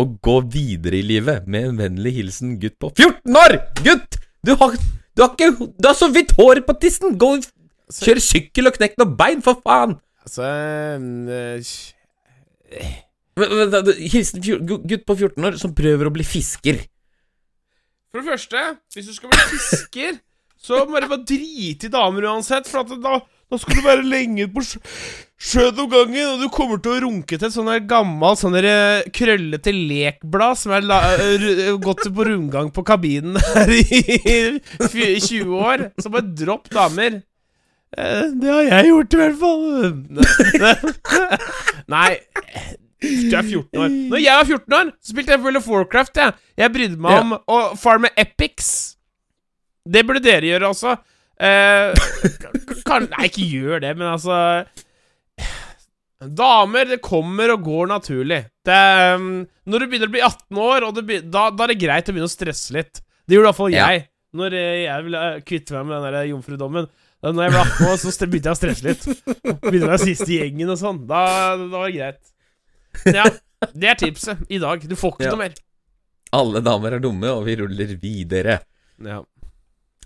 å gå videre i livet. Med en vennlig hilsen gutt på 14 år! Gutt! Du har, du har ikke Du har så vidt hår på tissen! Gå og Kjør sykkel og knekk noen bein, for faen! Altså eh, da- da- Hilsen gutt på 14 år som prøver å bli fisker. For det første, hvis du skal bli fisker, så må du bare drite i damer uansett. For at da, Da skal du være lenge på sjø- sjøen om gangen, og du kommer til å runke til et sånn gammelt sånn eh, krøllete lekblad som er la, eh, gått på rundgang på kabinen her i fy- 20 år. Så bare dropp damer. Eh, Det har jeg gjort, i hvert fall. [LAUGHS] Nei Du er 14 år. Når jeg var 14 år, så spilte jeg World of Warcraft. Jeg, jeg brydde meg om å farme epics. Det burde dere gjøre også. Eh, kan, nei, ikke gjør det, men altså Damer, det kommer og går naturlig. Det, um, når du begynner å bli 18 år, og det be, da, da er det greit å begynne å stresse litt. Det gjorde i hvert fall Ja. jeg. Når jeg ville eh, kvitte meg med den der jomfrudommen. Da når jeg ble 18 år, så begynte jeg å stresse litt. Begynte å være siste i gjengen og sånn. Da, da var det greit. Ja, det er tipset i dag. Du får ikke Ja. noe mer. Alle damer er dumme, og vi ruller videre. Ja.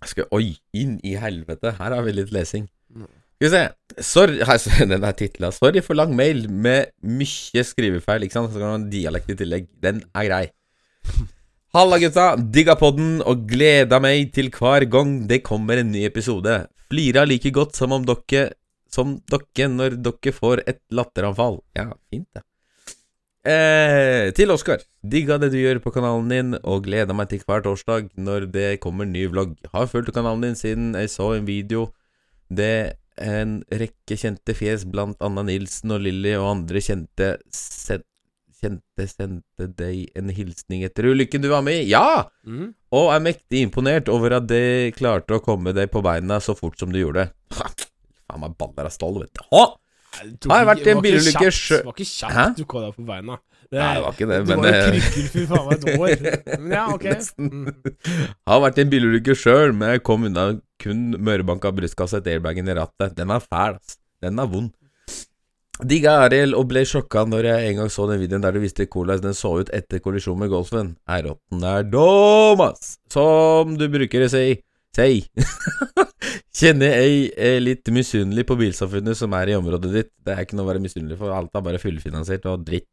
Skal, oi, inn i helvete. Her har vi litt lesing. Skal vi se. Sorry, her, [LAUGHS] den er titla 'Sorry for lang mail med mye skrivefeil', ikke sant? Så kan man dialekt i tillegg. Den er grei. [LAUGHS] Halla, gutta. Digga podden og gleda meg til hver gang det kommer en ny episode. Flira like godt som om dere Som dere når dere får et latteranfall. Ja, fint, det. Eh, til Oskar. Digga det du gjør på kanalen din, og gleder meg til hver torsdag når det kommer ny vlogg. Har fulgt kanalen din siden jeg så en video. Det er en rekke kjente fjes, blant Anna Nilsen og Lilly og andre kjente sen Kjente sendte deg en hilsning etter ulykken du var med i. Ja! Mm. Og er mektig imponert over at de klarte å komme deg på beina så fort som du gjorde. Faen meg baller av stål, vet du. Ha! Har vært en Det bilulykke kjapt. Det var ikke kjapt du kom deg på beina. Det, Nei, det var ikke det, du var jo det- krykkelfyr faen meg et år. [LAUGHS] Men ja, ok. Mm. Har vært i en bilulykke sjøl, men jeg kom unna kun mørebanka brystkasse etter airbagen i rattet. Den er fæl, ass. Den er vond. Digga Arild og ble sjokka når jeg en gang så den videoen der du visste hvordan den så ut etter kollisjonen med Golfen. R8-en er dum, ass! Som du bruker å si. Si. [LAUGHS] Kjenner jeg er litt misunnelig på bilsamfunnet som er i området ditt. Det er ikke noe å være misunnelig for, alt er bare fullfinansiert og dritt.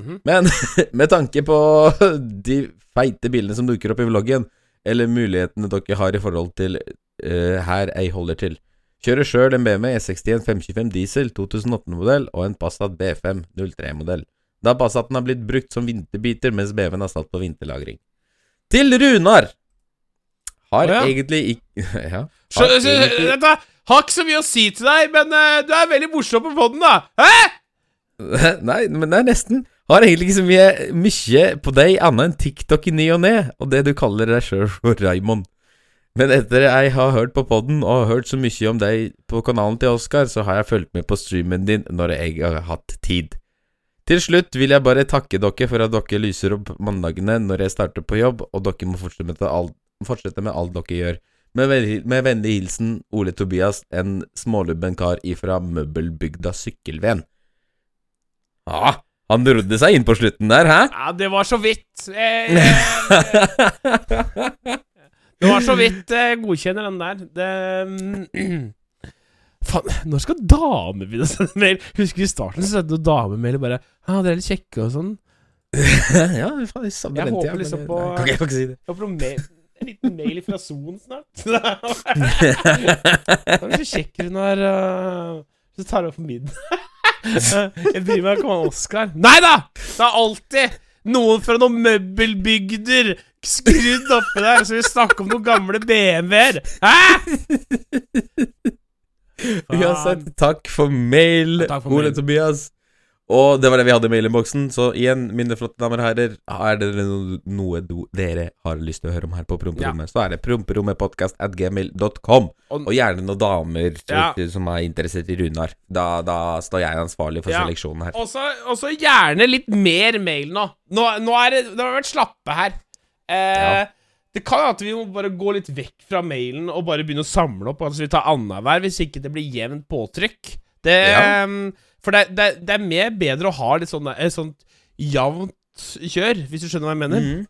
Mhm. Men [LAUGHS] med tanke på [LAUGHS] de feite bildene som dukker opp i vloggen, eller mulighetene dere har i forhold til uh, her jeg holder til. Kjører sjøl en BMW E61 525 diesel 2008-modell og en Passat B5 03-modell. Da Passaten har blitt brukt som vinterbiter, mens BMW-en har stått på vinterlagring. Til Runar! Har ja. egentlig ikke [LAUGHS] Ja. Har så, egentlig- dette har ikke så mye å si til deg, men uh, du er veldig morsom på podden, da. Hæ? [LAUGHS] Nei, men det er nesten. Har egentlig ikke så mye, mye på deg annet enn TikTok i ny og ne, og det du kaller deg sjøl for Raymond. Men etter jeg har hørt på podden og har hørt så mye om deg på kanalen til Oskar, så har jeg fulgt med på streamen din når jeg har hatt tid. Til slutt vil jeg bare takke dere for at dere lyser opp mandagene når jeg starter på jobb, og dere må fortsette med alt, fortsette med alt dere gjør. Med, med vennlig hilsen Ole Tobias, en smålubben kar ifra møbelbygda Sykkelven. Ja, han rodde seg inn på slutten der, hæ? Ja, det var så vidt. Eh, eh, [LAUGHS] det var så vidt jeg godkjenner den der. Det mm, [CLEARS THROAT] Faen, når skal damer begynne å sende mail? Husker i starten så sendte damer bare Ja, dere er litt kjekke og sånn. [LAUGHS] ja, faen, i samme Jeg håper liksom på- Nei, kan ikke- jeg kan ikke si det. Jeg håper på mail En liten mail fra Son snart. [LAUGHS] Hvis du så kjekk hun er. øh, Så tar hun opp middag. [LAUGHS] Jeg bryr meg ikke om han Oskar. Nei da! Det er alltid noen fra noen møbelbygder skrudd oppi der som vil snakke om noen gamle BMW-er. Hæ?! Uansett, takk for mail, Ole. Tobias. Og det var det vi hadde i mailinnboksen. Så igjen, mine flotte damer og herrer, er det noe dere har lyst til å høre om her på Promperommet, så er det promperommetpodkast Og- gjerne noen damer Ja. som er interessert i Runar. Da, da står jeg ansvarlig for Ja. seleksjonen her. Og så gjerne litt mer mail nå. Nå, nå er det Det har vært slappe her. Eh, Ja. Det kan at vi må bare gå litt vekk fra mailen og bare begynne å samle opp. Altså vi tar annenhver, hvis ikke det blir jevnt påtrykk. Det, Ja. ehm, For det, det, det er mer bedre å ha litt sånn et sånt jevnt kjør, hvis du skjønner hva jeg mener. Mm.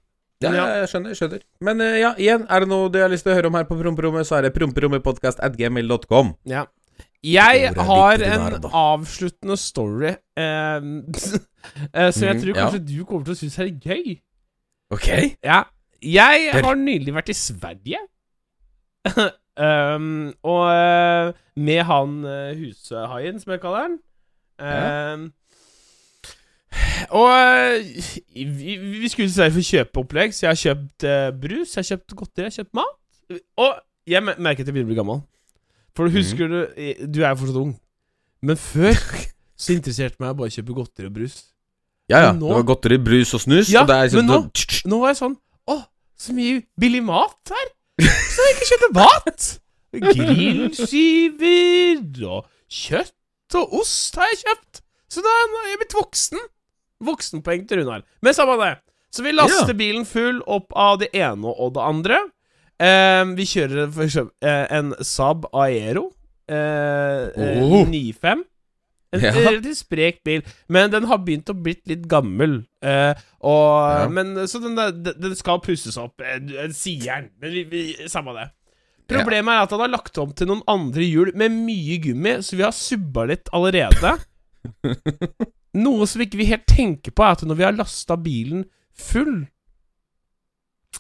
Ja, Ja. jeg skjønner. jeg skjønner Men uh, ja, igjen, er det noe du har lyst til å høre om her på Promperommet, så er det promperommetpodkast Ja. Jeg har en avsluttende story ehm, [LAUGHS] eh, som jeg tror tror ja. kanskje du kommer til å synes er gøy. Ok. Ja. Jeg har nylig vært i Sverige. Um, [LAUGHS] og eh, med han uh, hushaien, som jeg kaller han. Um, Og eh, vi, vi skulle til Sverige for å kjøpe opplegg, så jeg har kjøpt uh, brus, jeg har kjøpt godteri, jeg har kjøpt mat. Og jeg mer- merker at jeg begynner å bli gammel. For du husker du eh, Du er jo fortsatt ung. Men før [LAUGHS] så interesserte meg bare å kjøpe godteri og brus. Ja, ja. Nå- Det var godteri, brus og snus. Ja, og sånn, men nå- Nå var jeg sånn Å, så mye billig mat her! Så jeg ikke kjøpte mat! [LAUGHS] Grillskiver og kjøtt og ost har jeg kjøpt. Så da er jeg blitt voksen. Voksenpoeng til Runar. Men samme det. Så vi laster Ja. bilen full opp av det ene og det andre. Eh, vi kjører for eksempel eh, en Saab Aero eh, eh, Oh. 95. En Ja. relativt sprek bil, men den har begynt å blitt litt gammel. Eh, og, Ja. men, så den, der- den, skal pusses opp, eh, eh, sier den. Men vi, vi, samme det. Problemet er at han har lagt om til noen andre hjul med mye gummi, så vi har subba litt allerede. [LAUGHS] Noe som ikke vi helt tenker på, er at når vi har lasta bilen full,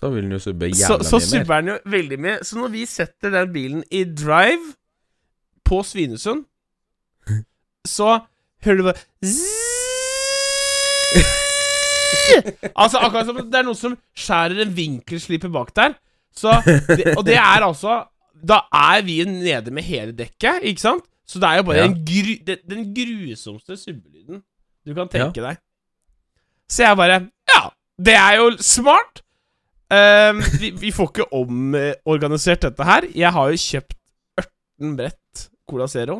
Da vil den jo subbe så, jævla så mye mer. subber den jo veldig mye. Så når vi setter den bilen i drive på Svinesund, [LAUGHS] så hører du bare. [LAUGHS] Altså akkurat som det er noen som skjærer en vinkelsliper bak der. Så det, og det er altså Da er vi nede med hele dekket, ikke sant? Så det er jo bare Ja. en gru, det, den grusomste subbelyden du kan tenke deg. Så jeg bare Ja, det er jo smart. Um, vi, vi får ikke omorganisert dette her. Jeg har jo kjøpt 18 brett Cola Zero.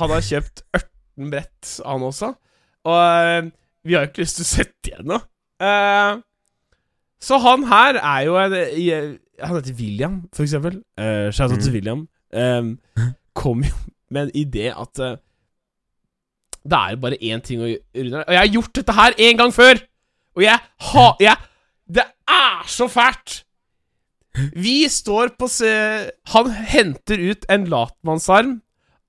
Han har kjøpt 18 brett, han også. Og eh, vi har jo ikke lyst til å sette igjen noe. Uh, så han her er jo en Han heter William, for eksempel. Uh, Shout out Mm. til William. Um, [LAUGHS] kom jo med en idé at uh, det er bare én ting å gjøre. Og jeg har gjort dette her en gang før! Og jeg har jeg, Det er så fælt! Vi står på se... Han henter ut en latmannsarm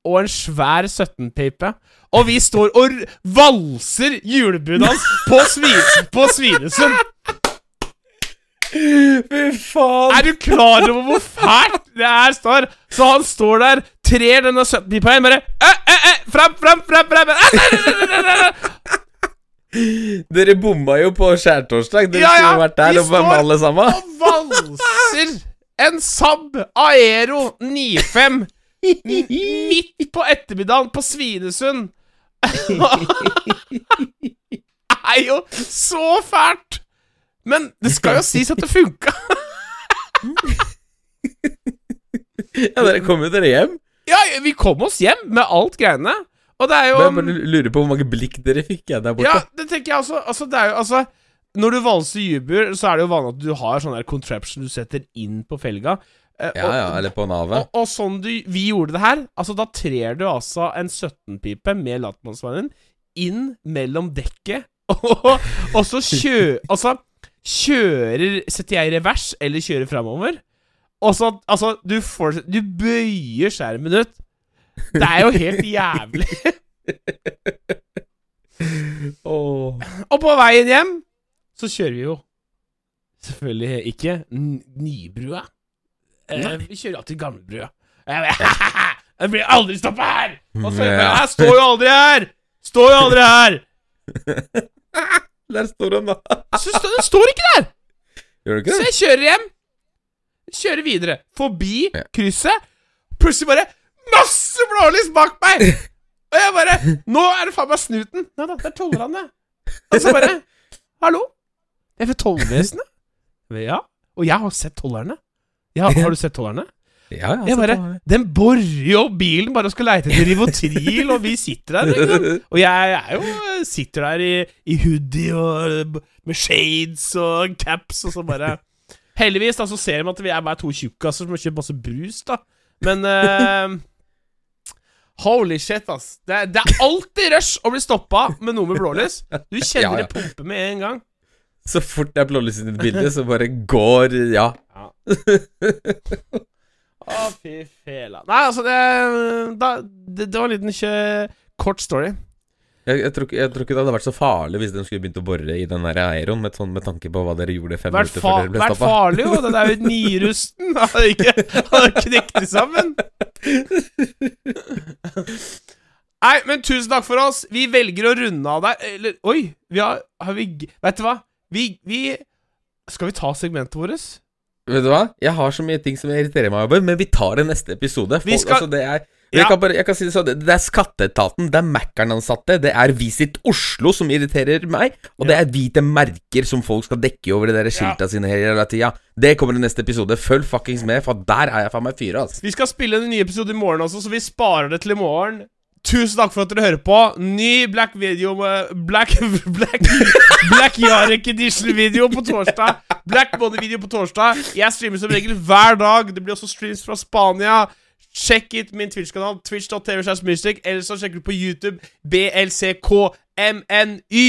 og en svær 17-pipe. Og vi står og valser julebudet hans på, svi, på Svinesund. Fy faen! Er du klar over hvor fælt det her står? Så han står der, trer denne 17-pipa inn, bare eh, eh, eh, Fram, fram, fram, fram eh, eh, eh, eh, eh, eh. Dere bomma jo på skjærtorsdag. Dere Ja, ja, skulle vært der vi og med alle sammen. Og valser en Saab Aero 95 m- midt på ettermiddagen på Svinesund. er jo så fælt! Men det skal jo sies at det funka. [LAUGHS] Ja, dere kom jo dere hjem. Ja, vi kom oss hjem med alt greiene. Og det er jo Men jeg bare lurer på hvor mange blikk dere fikk jeg der borte. Ja, det tenker jeg også. Altså, det er jo altså Når du valser jubel, så er det jo vanlig at du har sånn der contraption du setter inn på felga. Eh, Ja, ja, eller på navet. Og, og sånn du, vi gjorde det her Altså, da trer du altså en 17-pipe med latmannsmannen inn mellom dekket, [LAUGHS] og, og så kjø... Altså, kjører Setter jeg i revers eller kjører framover? Og så Altså, du får Du bøyer skjermen ut. Det er jo helt jævlig. [LAUGHS] oh. Og på veien hjem så kjører vi jo selvfølgelig ikke Nybrua. Eh, vi kjører alltid Gamlebrua. Jeg [LAUGHS] blir aldri stoppa her! Og så Jeg står jo aldri her! Står jo aldri her! [LAUGHS] Der står han, da. Så den står ikke der! Gjør du ikke Så det? jeg kjører hjem. Kjører videre. Forbi Ja. krysset. Plutselig bare masse blålys bak meg! Og jeg bare Nå er det faen meg snuten! Nei da, det er tollerne. Og så bare Hallo? Jeg er fra tollvesenet. Ja. Og jeg har sett tollerne. Ja, har du sett tollerne? Ja, ja, Jeg bare. Den borer jo bilen bare og skal leite etter Rivotril, og vi sitter der. [LAUGHS] Og jeg jeg jo sitter der i, i hoodie og med shades og caps, og så bare [LAUGHS] Heldigvis da, så ser de at vi er bare to tjukkaser som har kjøpt masse brus, da. Men uh, Holy shit, ass. Det, det er alltid rush å bli stoppa med noe med blålys. Du [LAUGHS] kjenner Ja, ja. det pumpe med en gang. Så fort det er blålys i ditt bilde, så bare går Ja. Å, fy fela. Nei, altså, det, da, det, det var en liten kjø, kort story. Jeg, jeg, tror, jeg tror ikke det hadde vært så farlig hvis de skulle begynt å bore i den der Aeron, med, sånn, med tanke på hva dere gjorde fem Vært, minutter før dere ble vært farlig, jo. Den er jo nirusten. Hadde ikke hadde knekt sammen. Nei, men tusen takk for oss. Vi velger å runde av der. Eller Oi, vi har, har vi Vet du hva? Vi, vi Skal vi ta segmentet vårt? Vet du hva? Jeg har så mye ting som irriterer meg over, men vi tar det neste episode. Vi skal- altså, det er Ja. kan bare, jeg kan si det sånn, det det er Skatteetaten, det er Mækkern-ansatte, det er Visit Oslo som irriterer meg, og det er hvite merker som folk skal dekke over de der skilta sine hele tida. Det kommer i neste episode. Følg fuckings med, for der er jeg faen meg fyra, altså. Vi skal spille en ny episode i morgen også, så vi sparer det til i morgen. Tusen takk for at dere hører på. Ny Black Video med Black [LAUGHS] Black, Black Jarek Edition-video på torsdag. Black Body-video på torsdag. Jeg streamer som regel hver dag. Det blir også streams fra Spania. Sjekk ut min Twitch-kanal, twitch.tv. Eller så sjekker du på YouTube BLCKMNY.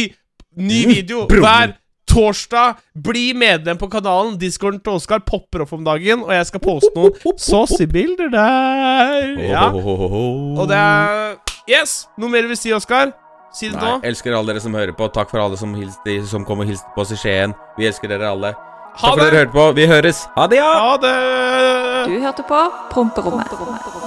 Ny video hver torsdag. Bli medlem på kanalen. Discorden til Oskar popper opp om dagen, og jeg skal poste noen saucy bilder der. Ja. Og det er Yes! Noe mer du vil si, Oskar? Si det nå. elsker alle dere som hører på. Takk for alle som, hilste, som kom og hilste på oss i Skien. Vi elsker dere alle. Ha Takk for at det! dere hørte på. Vi høres. Ha det, ja! Ha det! Du hørte på Promperommet.